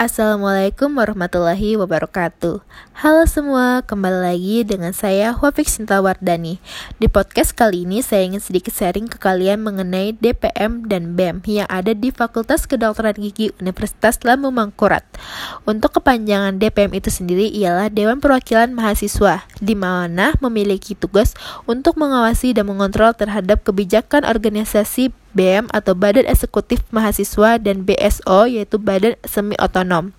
Assalamualaikum warahmatullahi wabarakatuh. Halo semua, kembali lagi dengan saya Wafik Sinta Wardani. Di podcast kali ini saya ingin sedikit sharing ke kalian mengenai DPM dan BEM Yang ada di Fakultas Kedokteran Gigi Universitas Lambung Mangkurat. Untuk kepanjangan DPM itu sendiri ialah Dewan Perwakilan Mahasiswa di mana memiliki tugas untuk mengawasi dan mengontrol terhadap kebijakan organisasi BEM atau Badan Eksekutif Mahasiswa dan BSO yaitu Badan Semi Otonom.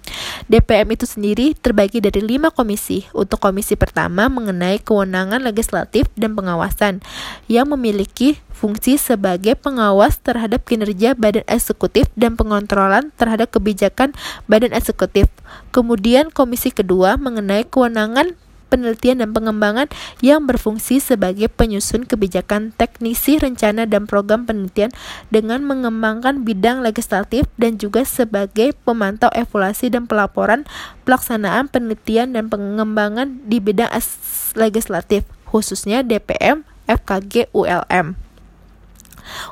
DPM itu sendiri terbagi dari lima komisi. Untuk komisi pertama mengenai kewenangan legislatif dan pengawasan yang memiliki fungsi sebagai pengawas terhadap kinerja badan eksekutif dan pengontrolan terhadap kebijakan badan eksekutif. Kemudian komisi kedua mengenai kewenangan penelitian dan pengembangan yang berfungsi sebagai penyusun kebijakan teknisi rencana dan program penelitian dengan mengembangkan bidang legislatif dan juga sebagai pemantau evaluasi dan pelaporan pelaksanaan penelitian dan pengembangan di bidang legislatif khususnya DPM, FKG, ULM.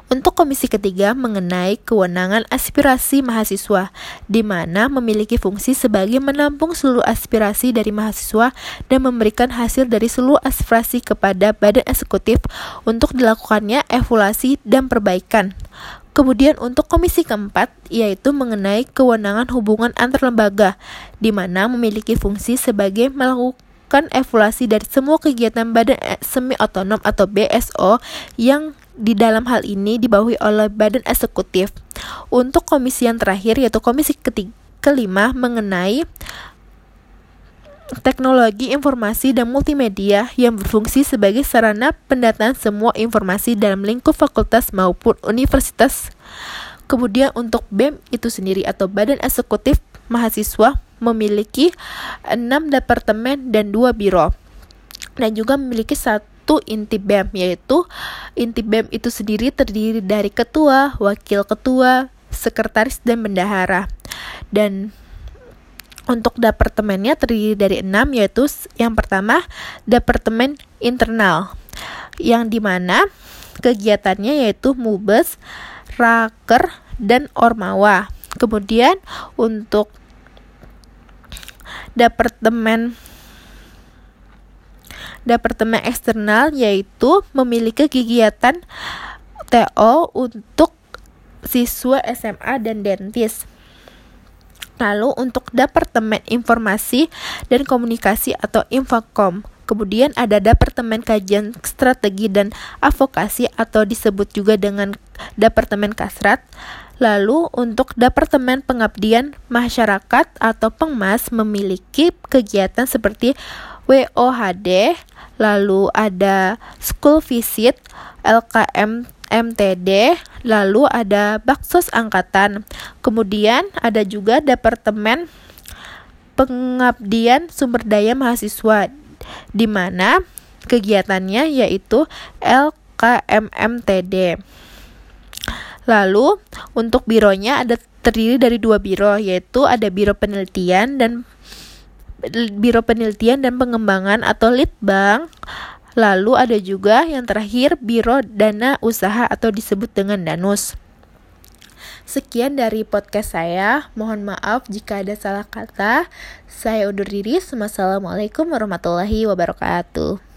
Untuk komisi ketiga mengenai kewenangan aspirasi mahasiswa, di mana memiliki fungsi sebagai menampung seluruh aspirasi dari mahasiswa dan memberikan hasil dari seluruh aspirasi kepada badan eksekutif untuk dilakukannya evaluasi dan perbaikan. Kemudian untuk komisi keempat, yaitu mengenai kewenangan hubungan antar lembaga, di mana memiliki fungsi sebagai melakukan evaluasi dari semua kegiatan badan semi otonom atau BSO yang di dalam hal ini dibawahi oleh badan eksekutif. Untuk komisi yang terakhir yaitu komisi ketiga, kelima mengenai teknologi informasi dan multimedia yang berfungsi sebagai sarana pendataan semua informasi dalam lingkup fakultas maupun universitas. Kemudian untuk BEM itu sendiri atau Badan Eksekutif Mahasiswa memiliki 6 departemen dan 2 biro dan juga memiliki satu satu inti BEM yaitu inti BEM itu sendiri terdiri dari ketua, wakil ketua, sekretaris dan bendahara. Dan untuk departemennya terdiri dari enam yaitu yang pertama departemen internal yang di mana kegiatannya yaitu mubes, raker, dan ormawa. Kemudian untuk departemen departemen eksternal yaitu memiliki kegiatan TO untuk siswa SMA dan dentis. Lalu untuk Departemen Informasi dan Komunikasi atau Infokom. Kemudian ada Departemen Kajian Strategi dan Advokasi atau disebut juga dengan Departemen Kasrat. Lalu untuk Departemen Pengabdian Masyarakat atau Pengmas memiliki kegiatan seperti WOHD, lalu ada school visit, LKM MTD, lalu ada Baksos Angkatan. Kemudian ada juga Departemen Pengabdian Sumber Daya Mahasiswa di mana kegiatannya yaitu LKMMTD. Lalu untuk bironya ada terdiri dari dua biro yaitu ada biro penelitian dan Biro Penelitian dan Pengembangan atau Litbang. Lalu ada juga yang terakhir Biro Dana Usaha atau disebut dengan Danus. Sekian dari podcast saya. Mohon maaf jika ada salah kata. Saya undur diri. Wassalamualaikum warahmatullahi wabarakatuh.